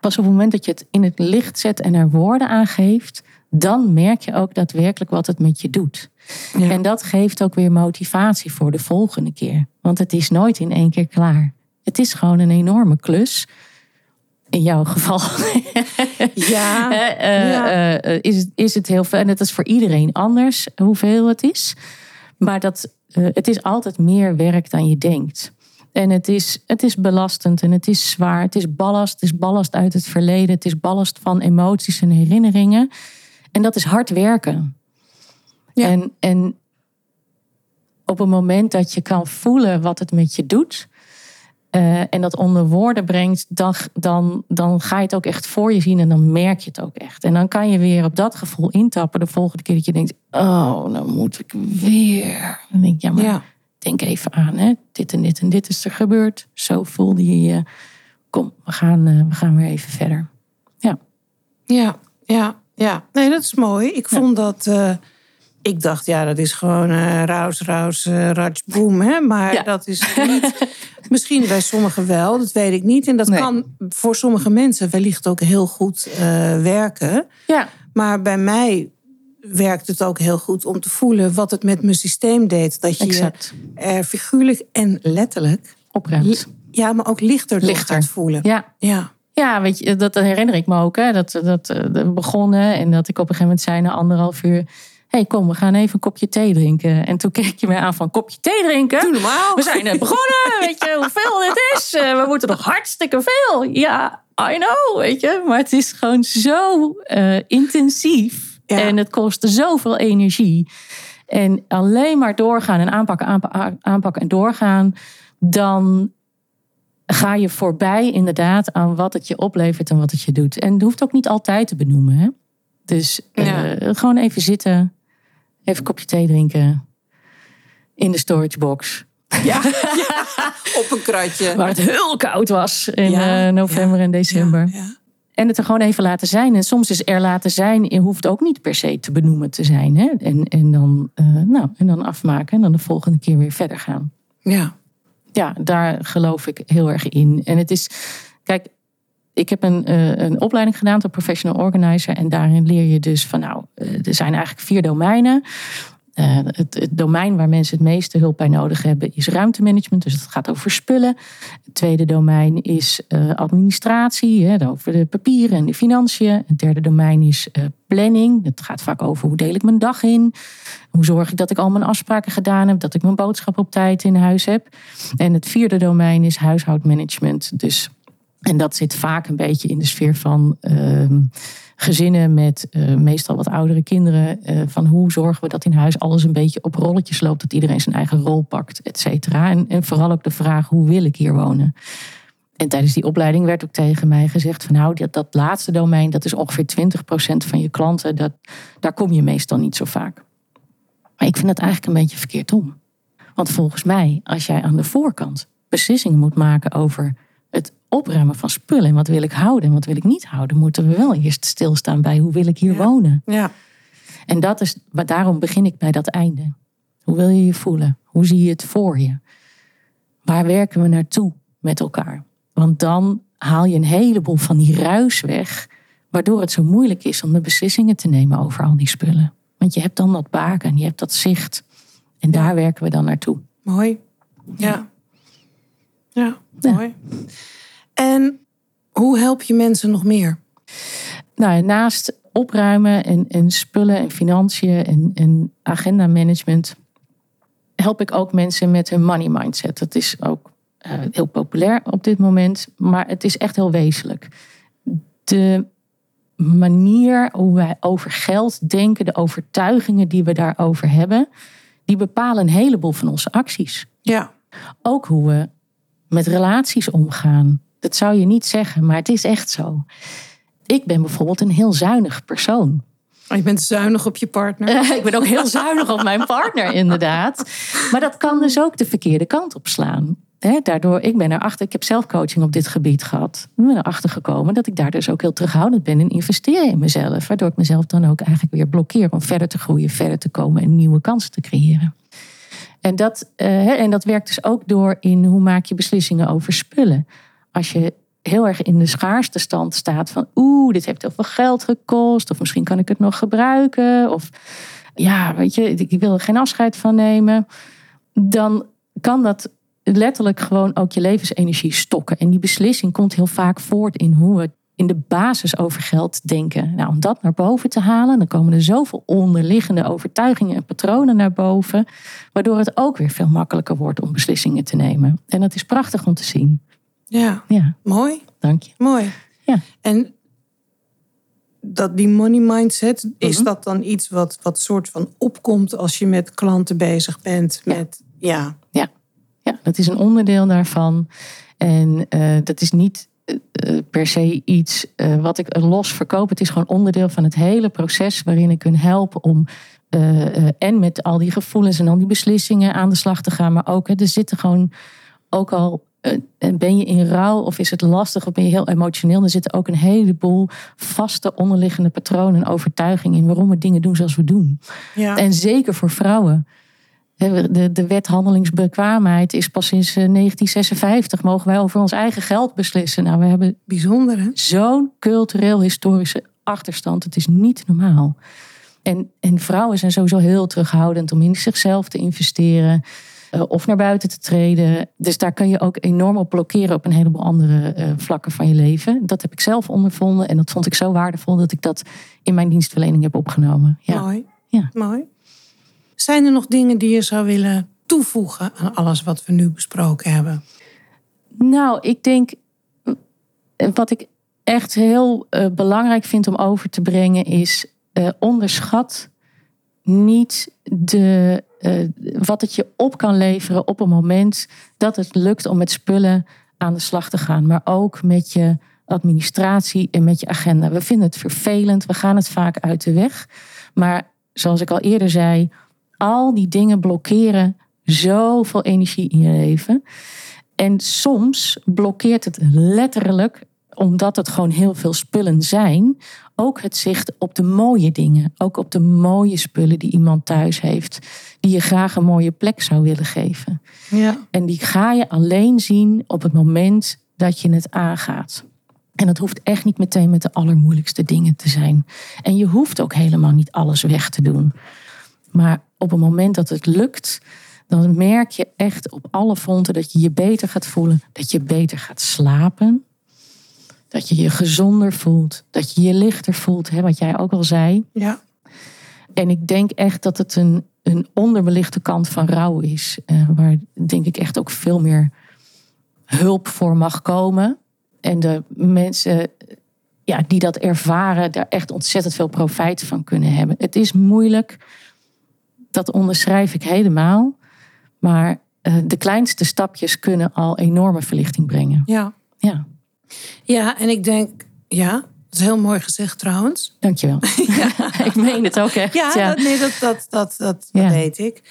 Pas op het moment dat je het in het licht zet en er woorden aan geeft, dan merk je ook daadwerkelijk wat het met je doet. Ja. En dat geeft ook weer motivatie voor de volgende keer. Want het is nooit in één keer klaar. Het is gewoon een enorme klus. In jouw geval Ja, [laughs] eh, Ja. eh, is, het- is het heel veel. En het is voor iedereen anders hoeveel het is. Maar dat, eh, het is altijd meer werk dan je denkt. En het is, het is belastend en het is zwaar. Het is ballast. Het is ballast uit het verleden. Het is ballast van emoties en herinneringen. En dat is hard werken. Ja. En, en op het moment dat je kan voelen wat het met je doet. Eh, en dat onder woorden brengt, dan, dan, dan ga je het ook echt voor je zien en dan merk je het ook echt. En dan kan je weer op dat gevoel intappen de volgende keer dat je denkt: Oh, dan moet ik weer. Dan denk ik: Ja, maar ja. denk even aan, hè? dit en dit en dit is er gebeurd. Zo voelde je je. Kom, we gaan, eh, we gaan weer even verder. Ja, Ja, ja, ja. Nee, dat is mooi. Ik vond dat. eh, ik dacht, ja, dat is gewoon eh raus, raus, eh raj, boom. Hè? Maar Ja. dat is niet. [laughs] Misschien bij sommigen wel, dat weet ik niet. En dat Nee. kan voor sommige mensen wellicht ook heel goed eh, werken. ja, Maar bij mij werkt het ook heel goed om te voelen wat het met mijn systeem deed. Dat je exact. er figuurlijk en letterlijk, Opruimt. ja, maar ook lichter, Lichter. gaat voelen. Ja, Ja. Ja, weet je, dat herinner ik me ook. Hè, dat, dat eh, we begonnen en dat ik op een gegeven moment zei na anderhalf uur... hey, kom, we gaan even een kopje thee drinken. En toen keek je mij aan van, kopje thee drinken? Doe normaal. We zijn net begonnen, [laughs] weet je hoeveel dit is? Eh, We moeten nog hartstikke veel. Ja, I know, weet je. Maar het is gewoon zo eh, intensief. Ja. En het kost zoveel energie. En alleen maar doorgaan en aanpakken, aanpa- aanpakken en doorgaan... dan ga je voorbij inderdaad aan wat het je oplevert en wat het je doet. En het hoeft ook niet altijd te benoemen. Hè? Dus uh, gewoon even zitten, even een kopje thee drinken in de storage box. [laughs] Ja, op een kratje. Waar het heel koud was in ja, uh, november en december. En het er gewoon even laten zijn. En soms is er laten zijn, je hoeft ook niet per se te benoemen te zijn. Hè? En, en, dan, uh, nou, en dan afmaken en dan de volgende keer weer verder gaan. Ja. Ja, daar geloof ik heel erg in. En het is, kijk, ik heb een, uh, een opleiding gedaan tot professional organizer. En daarin leer je dus van, nou, er zijn eigenlijk vier domeinen. Uh, het, het, domein waar mensen het meeste hulp bij nodig hebben is ruimtemanagement. Dus het gaat over spullen. Het tweede domein is administratie, hè, over de papieren en de financiën. Het derde domein is planning. Het gaat vaak over hoe deel ik mijn dag in. Hoe zorg ik dat ik al mijn afspraken gedaan heb. Dat ik mijn boodschap op tijd in huis heb. En het vierde domein is huishoudmanagement. Dus, en dat zit vaak een beetje in de sfeer van ehm, gezinnen met uh, meestal wat oudere kinderen. Uh, van hoe zorgen we dat in huis alles een beetje op rolletjes loopt. Dat iedereen zijn eigen rol pakt, et cetera. En, en vooral ook de vraag, hoe wil ik hier wonen? En tijdens die opleiding werd ook tegen mij gezegd van nou, dat, dat laatste domein, dat is ongeveer 20% van je klanten. Dat, daar kom je meestal niet zo vaak. Maar ik vind dat eigenlijk een beetje verkeerd om. Want volgens mij, als jij aan de voorkant beslissingen moet maken over opruimen van spullen. En wat wil ik houden en wat wil ik niet houden, moeten we wel eerst stilstaan bij hoe wil ik hier wonen. Ja. En dat is, daarom begin ik bij dat einde. Hoe wil je je voelen? Hoe zie je het voor je? Waar werken we naartoe met elkaar? Want dan haal je een heleboel van die ruis weg, waardoor het zo moeilijk is om de beslissingen te nemen over al die spullen. Want je hebt dan dat baken, je hebt dat zicht. En daar werken we dan naartoe. Mooi. Ja. Ja, mooi. En hoe help je mensen nog meer? Nou, naast opruimen en, en spullen en financiën en, en agenda management help ik ook mensen met hun money mindset. Dat is ook uh, heel populair op dit moment, maar het is echt heel wezenlijk. De manier hoe wij over geld denken, de overtuigingen die we daarover hebben, die bepalen een heleboel van onze acties. Ja. Ook hoe we met relaties omgaan. Dat zou je niet zeggen, maar het is echt zo. Ik ben bijvoorbeeld een heel zuinig persoon. Oh, je bent zuinig op je partner. [laughs] ik ben ook heel zuinig op mijn partner, inderdaad. Maar dat kan dus ook de verkeerde kant op slaan. daardoor, ik ben erachter, ik heb zelf coaching op dit gebied gehad. Ik ben erachter gekomen dat ik daar dus ook heel terughoudend ben in investeren in mezelf. Waardoor ik mezelf dan ook eigenlijk weer blokkeer om verder te groeien, verder te komen en nieuwe kansen te creëren. En dat, uh, en dat werkt dus ook door in hoe maak je beslissingen over spullen. Als je heel erg in de schaarste stand staat van oeh, dit heeft heel veel geld gekost, of misschien kan ik het nog gebruiken, of ja, weet je, ik wil er geen afscheid van nemen, dan kan dat letterlijk gewoon ook je levensenergie stokken. En die beslissing komt heel vaak voort in hoe het in de basis over geld denken. Nou, om dat naar boven te halen, dan komen er zoveel onderliggende overtuigingen en patronen naar boven, waardoor het ook weer veel makkelijker wordt om beslissingen te nemen. En dat is prachtig om te zien. Ja, ja. mooi. Dank je. Mooi. Ja. En dat die money mindset, is mhm. dat dan iets wat, wat soort van opkomt als je met klanten bezig bent? Met, ja. Ja. ja, dat is een onderdeel daarvan. En uh, dat is niet uh, per se iets wat ik los verkoop. Het is gewoon onderdeel van het hele proces waarin ik hun help om en met al die gevoelens en al die beslissingen aan de slag te gaan. Maar ook, er zitten gewoon ook al ben je in rouw of is het lastig of ben je heel emotioneel, er zitten ook een heleboel vaste onderliggende patronen en overtuigingen in waarom we dingen doen zoals we doen. Ja. En zeker voor vrouwen. De, de wet handelingsbekwaamheid is pas sinds 1956. Eh, mogen wij over ons eigen geld beslissen. Nou, we hebben bijzonder zo'n cultureel historische achterstand. Het is niet normaal. En, en vrouwen zijn sowieso heel terughoudend om in zichzelf te investeren. Uh, of naar buiten te treden. Dus daar kun je ook enorm op blokkeren op een heleboel andere uh, vlakken van je leven. Dat heb ik zelf ondervonden en dat vond ik zo waardevol dat ik dat in mijn dienstverlening heb opgenomen. Ja. Mooi. Ja. Mooi. Zijn er nog dingen die je zou willen toevoegen aan alles wat we nu besproken hebben? Nou, ik denk wat ik echt heel uh, belangrijk vind om over te brengen is uh, onderschat niet de, uh, wat het je op kan leveren op een moment dat het lukt om met spullen aan de slag te gaan. Maar ook met je administratie en met je agenda. We vinden het vervelend, we gaan het vaak uit de weg. Maar zoals ik al eerder zei, al die dingen blokkeren zoveel energie in je leven. En soms blokkeert het letterlijk, omdat het gewoon heel veel spullen zijn, ook het zicht op de mooie dingen. Ook op de mooie spullen die iemand thuis heeft, die je graag een mooie plek zou willen geven. Ja. En die ga je alleen zien op het moment dat je het aangaat. En dat hoeft echt niet meteen met de allermoeilijkste dingen te zijn. En je hoeft ook helemaal niet alles weg te doen. Maar op het moment dat het lukt, dan merk je echt op alle fronten dat je je beter gaat voelen, dat je beter gaat slapen, dat je je gezonder voelt, dat je je lichter voelt, hè, wat jij ook al zei. Ja. En ik denk echt dat het een, een onderbelichte kant van rouw is, eh, waar denk ik echt ook veel meer hulp voor mag komen. En de mensen ja, die dat ervaren, daar echt ontzettend veel profijt van kunnen hebben. Het is moeilijk, dat onderschrijf ik helemaal. Maar uh, de kleinste stapjes kunnen al enorme verlichting brengen. Ja. Ja, Ja, en ik denk, ja, dat is heel mooi gezegd trouwens. dankjewel. [laughs] [laughs] ik meen het ook echt. Ja, Ja, Dat, nee, dat, dat, dat, dat, Ja. dat weet ik.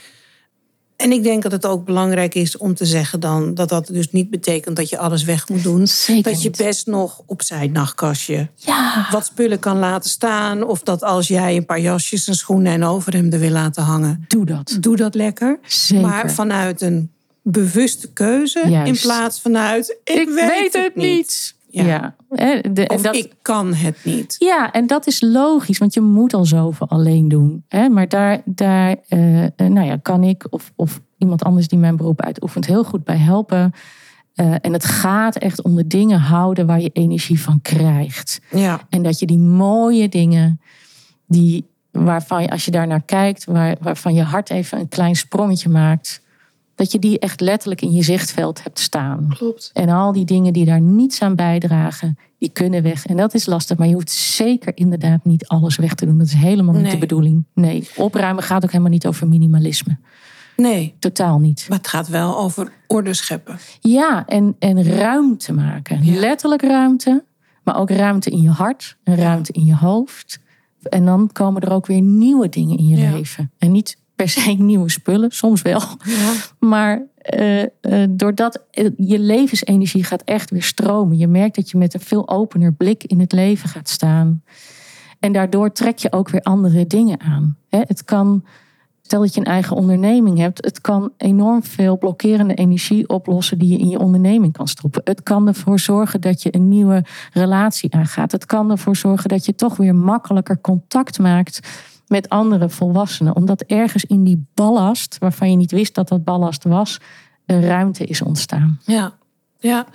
En ik denk dat het ook belangrijk is om te zeggen dan dat dat dus niet betekent dat je alles weg moet doen. Zeker dat je best nog opzij nachtkastje ja. wat spullen kan laten staan. Of dat als jij een paar jasjes en schoenen en overhemden wil laten hangen, doe dat. doe dat lekker. Zeker. Maar vanuit een bewuste keuze Juist. in plaats vanuit ik, weet, het niet. Ja. Ja. hè, de- en Of dat, ik kan het niet. Ja, en dat is logisch, want je moet al zoveel alleen doen. Hè? Maar daar, daar eh, eh, nou ja, kan ik of, of iemand anders die mijn beroep uitoefent heel goed bij helpen. Eh, en het gaat echt om de dingen houden waar je energie van krijgt. Ja, En dat je die mooie dingen, die, waarvan je, als je daar naar kijkt, waar, waarvan je hart even een klein sprongetje maakt, dat je die echt letterlijk in je zichtveld hebt staan. klopt. En al die dingen die daar niets aan bijdragen, die kunnen weg. En dat is lastig, maar je hoeft zeker inderdaad niet alles weg te doen. Dat is helemaal niet Nee. de bedoeling. Nee, opruimen gaat ook helemaal niet over minimalisme. Nee, Totaal niet. maar het gaat wel over orde scheppen. Ja, en, en ruimte maken. Ja. Letterlijk ruimte, maar ook ruimte in je hart en ruimte in je hoofd. En dan komen er ook weer nieuwe dingen in je Ja. leven. En niet per se nieuwe spullen, soms wel. Ja. Maar eh, eh, doordat je levensenergie gaat echt weer stromen. Je merkt dat je met een veel opener blik in het leven gaat staan. En daardoor trek je ook weer andere dingen aan. Hè, het kan, stel dat je een eigen onderneming hebt, het kan enorm veel blokkerende energie oplossen die je in je onderneming kan stoppen. Het kan ervoor zorgen dat je een nieuwe relatie aangaat. Het kan ervoor zorgen dat je toch weer makkelijker contact maakt met andere volwassenen. Omdat ergens in die ballast, waarvan je niet wist dat dat ballast was, een ruimte is ontstaan. Ja. ja,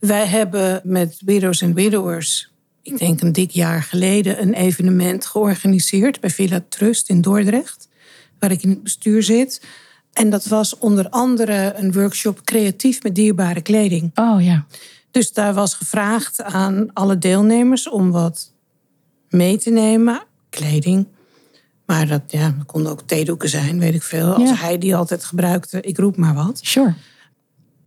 wij hebben met Widows and Widowers, ik denk een dik jaar geleden, een evenement georganiseerd bij Villa Trust in Dordrecht, waar ik in het bestuur zit. En dat was onder andere een workshop creatief met dierbare kleding. Oh ja, Dus daar was gevraagd aan alle deelnemers om wat mee te nemen, kleding. Maar dat, ja, dat konden ook theedoeken zijn, weet ik veel. Als Ja. hij die altijd gebruikte, ik roep maar wat. sure.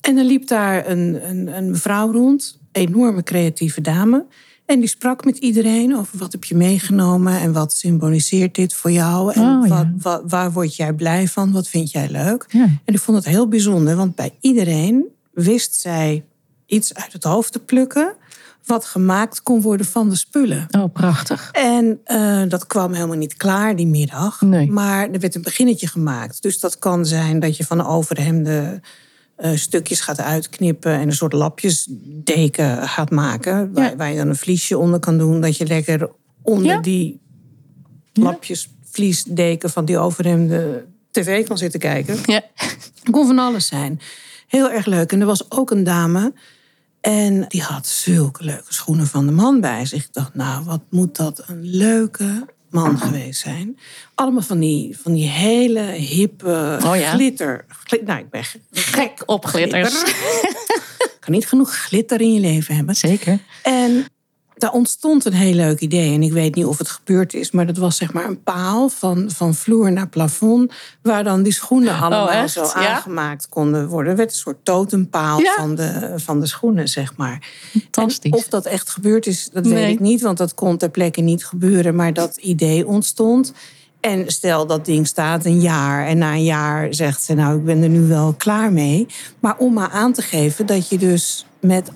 En er liep daar een, een, een mevrouw rond, enorme creatieve dame. En die sprak met iedereen over wat heb je meegenomen en wat symboliseert dit voor jou. En Oh, ja. wat, wat- waar word jij blij van, wat vind jij leuk. Ja. En ik vond het heel bijzonder, want bij iedereen wist zij iets uit het hoofd te plukken. Wat gemaakt kon worden van de spullen. Oh, prachtig. En eh, dat kwam helemaal niet klaar die middag. Nee. Maar er werd een beginnetje gemaakt. Dus dat kan zijn dat je van de overhemden eh, stukjes gaat uitknippen en een soort lapjesdeken gaat maken. Waar, Ja. waar je dan een vliesje onder kan doen. Dat je lekker onder Ja. die lapjesvliesdeken van die overhemden tv kan zitten kijken. Ja. Het kon van alles zijn. Heel erg leuk. En er was ook een dame. En die had zulke leuke schoenen van de man bij zich. Ik dacht, nou, wat moet dat een leuke man geweest zijn. Allemaal van die, van die hele hippe Oh ja? glitter. Gli- nou, ik ben gek op glitters. glitter. [laughs] kan niet genoeg glitter in je leven hebben. Zeker. En daar ontstond een heel leuk idee. En ik weet niet of het gebeurd is, maar dat was zeg maar een paal van, van vloer naar plafond. Waar dan die schoenen allemaal Oh, zo Ja? aangemaakt konden worden. Er werd een soort totempaal Ja. van, de, van de schoenen, zeg maar. Fantastisch. En of dat echt gebeurd is, dat weet ik niet. Want dat kon ter plekke niet gebeuren. Maar dat idee ontstond. En stel dat ding staat een jaar. En na een jaar zegt ze, nou, ik ben er nu wel klaar mee. Maar om maar aan te geven dat je dus met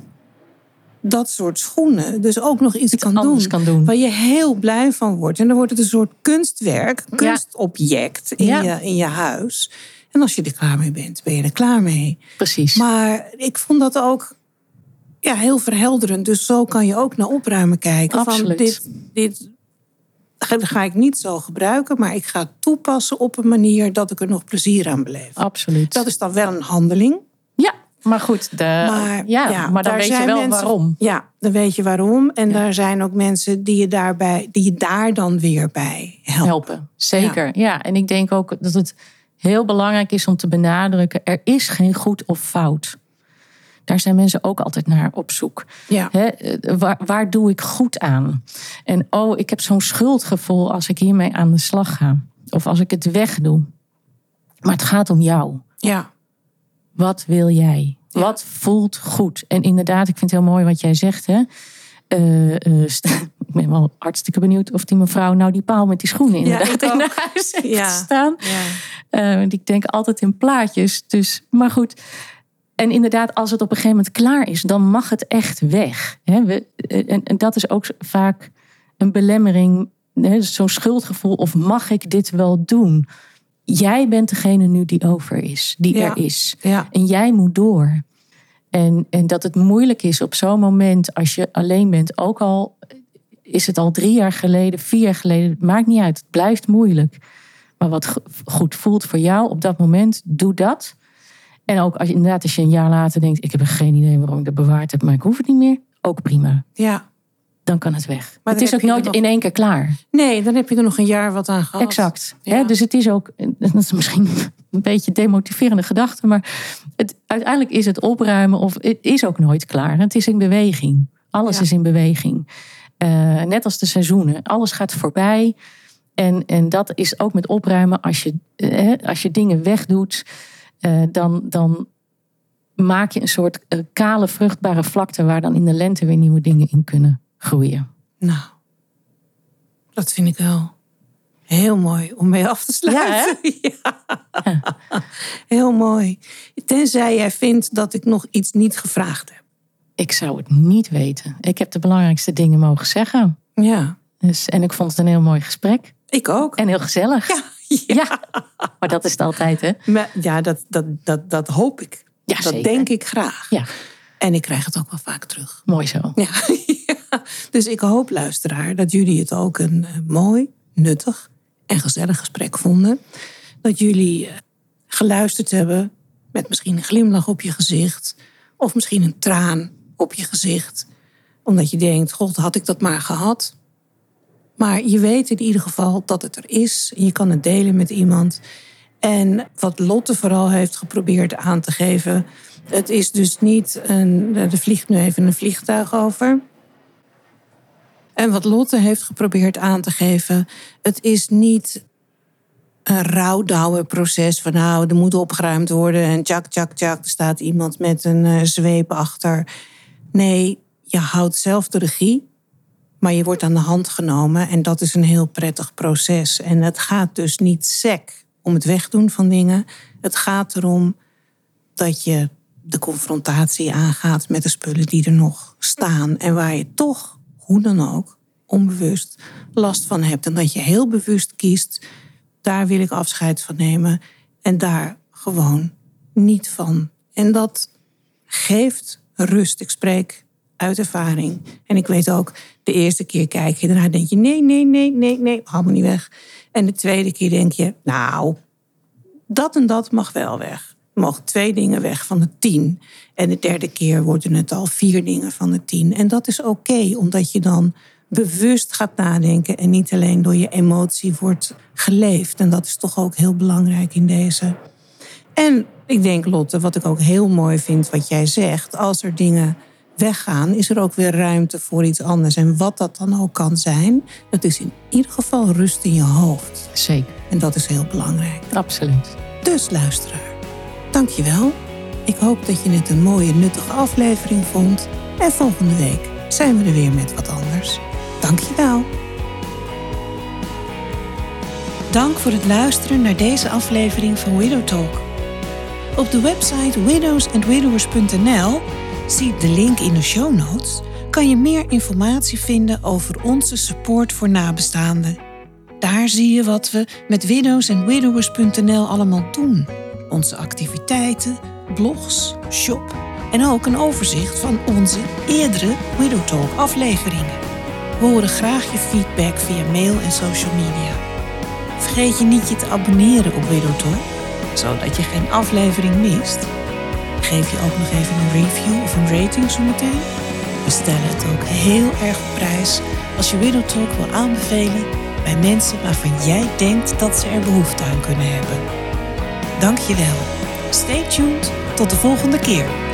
dat soort schoenen dus ook nog iets, kan, doen, kan doen. Waar je heel blij van wordt. En dan wordt het een soort kunstwerk, kunstobject in, Ja. je, in je huis. En als je er klaar mee bent, ben je er klaar mee. Precies. Maar ik vond dat ook ja, heel verhelderend. Dus zo kan je ook naar opruimen kijken. Van Absoluut. dit, dit ga ga ik niet zo gebruiken, maar ik ga het toepassen op een manier dat ik er nog plezier aan beleef. Absoluut. Dat is dan wel een handeling. Ja, maar goed. De, Maar, ja, ja, maar dan daar weet je wel mensen- waarom. Ja, dan weet je waarom. En daar zijn ook mensen die je, daarbij, die je daar dan weer bij helpen. helpen. Zeker. Ja. en ik denk ook dat het heel belangrijk is om te benadrukken: er is geen goed of fout. Daar zijn mensen ook altijd naar op zoek. Ja. Hè, eh, waar, waar doe ik goed aan? En oh, ik heb zo'n schuldgevoel als ik hiermee aan de slag ga. Of als ik het wegdoe. Maar het gaat om jou. Ja. Wat wil jij? Wat voelt goed? En inderdaad, ik vind het heel mooi wat jij zegt. Hè? Eh, eh, [laughs] ik ben wel hartstikke benieuwd of die mevrouw nou die paal met die schoenen inderdaad ik in haar huis heeft Ja. staan. Ja. Eh, want ik denk altijd in plaatjes. Dus, maar goed. En inderdaad, als het op een gegeven moment klaar is, dan mag het echt weg. Hè? We, en, en dat is ook vaak een belemmering. Zo'n schuldgevoel. Of mag ik dit wel doen? Jij bent degene nu die over is, die Ja. er is. Ja. En jij moet door. En, en dat het moeilijk is op zo'n moment als je alleen bent. Ook al is het al drie jaar geleden, vier jaar geleden. Het maakt niet uit. Het blijft moeilijk. Maar wat go- goed voelt voor jou op dat moment, doe dat. En ook als je, inderdaad, als je een jaar later denkt: ik heb er geen idee waarom ik dat bewaard heb, maar ik hoef het niet meer. Ook prima. ja. Dan kan het weg. dan het is ook nooit nog- in één keer klaar. Nee, dan heb je er nog een jaar wat aan gehad. Exact. Ja. Hè, dus het is ook, [laughs] dat is misschien een beetje demotiverende gedachte, maar het, uiteindelijk is het opruimen of het is ook nooit klaar. Het is in beweging. Alles Ja. is in beweging. Eh, net als de seizoenen. Alles gaat voorbij. En, en dat is ook met opruimen. Als je, eh, als je dingen wegdoet, eh, dan, dan maak je een soort kale, vruchtbare vlakte waar dan in de lente weer nieuwe dingen in kunnen groeien. Nou, dat vind ik wel heel mooi om mee af te sluiten. [laughs] Ja, [laughs] Heel mooi. Tenzij jij vindt dat ik nog iets niet gevraagd heb. Ik zou het niet weten. Ik heb de belangrijkste dingen mogen zeggen. Ja, Dus, en ik vond het een heel mooi gesprek. ik ook. En heel gezellig. Ja, [laughs] Ja. Maar dat is het altijd, hè? Maar ja dat, dat, dat, dat hoop ik. Ja, dat zeker. denk ik graag. Ja, En ik krijg het ook wel vaak terug. mooi zo. Ja. [laughs] Dus ik hoop, luisteraar, dat jullie het ook een eh, mooi, nuttig en gezellig gesprek vonden. Dat jullie eh, geluisterd hebben met misschien een glimlach op je gezicht. Of misschien een traan op je gezicht. Omdat je denkt, god, had ik dat maar gehad. Maar je weet in ieder geval dat het er is. Je kan het delen met iemand. En wat Lotte vooral heeft geprobeerd aan te geven. Het is dus niet een. Er vliegt nu even een vliegtuig over. En wat Lotte heeft geprobeerd aan te geven. Het is niet een rouwdouwenproces van nou, er moet opgeruimd worden en tjak, tjak, tjak, er staat iemand met een eh, zweep achter. Nee, je houdt zelf de regie, maar je wordt aan de hand genomen en dat is een heel prettig proces. En het gaat dus niet sec om het wegdoen van dingen. Het gaat erom dat je de confrontatie aangaat met de spullen die er nog staan en waar je toch, hoe dan ook, onbewust last van hebt. En dat je heel bewust kiest, daar wil ik afscheid van nemen en daar gewoon niet van. En dat geeft rust. Ik spreek uit ervaring. En ik weet ook, de eerste keer kijk je, daarna denk je, nee, nee, nee, nee, nee, haal me niet weg. En de tweede keer denk je, nou, dat en dat mag wel weg. Mogen twee dingen weg van de tien. En de derde keer worden het al vier dingen van de tien. En dat is oké, omdat je dan bewust gaat nadenken en niet alleen door je emotie wordt geleefd. En dat is toch ook heel belangrijk in deze. En ik denk, Lotte, wat ik ook heel mooi vind wat jij zegt, als er dingen weggaan, is er ook weer ruimte voor iets anders. En wat dat dan ook kan zijn, dat is in ieder geval rust in je hoofd. Zeker. En dat is heel belangrijk. Absoluut. Dus luisteraar, dankjewel. Ik hoop dat je het een mooie, nuttige aflevering vond. En volgende week zijn we er weer met wat anders. Dankjewel. Dank voor het luisteren naar deze aflevering van Widow Talk. Op de website widowsandwidowers.nl, zie de link in de show notes, kan je meer informatie vinden over onze support voor nabestaanden. Daar zie je wat we met widowsandwidowers.nl allemaal doen. Onze activiteiten, blogs, shop en ook een overzicht van onze eerdere Widow Talk afleveringen. We horen graag je feedback via mail en social media. Vergeet je niet je te abonneren op Widow Talk, zodat je geen aflevering mist. Geef je ook nog even een review of een rating zometeen. We stellen het ook heel erg op prijs als je Widow Talk wil aanbevelen bij mensen waarvan jij denkt dat ze er behoefte aan kunnen hebben. Dank je wel. Stay tuned. Tot de volgende keer.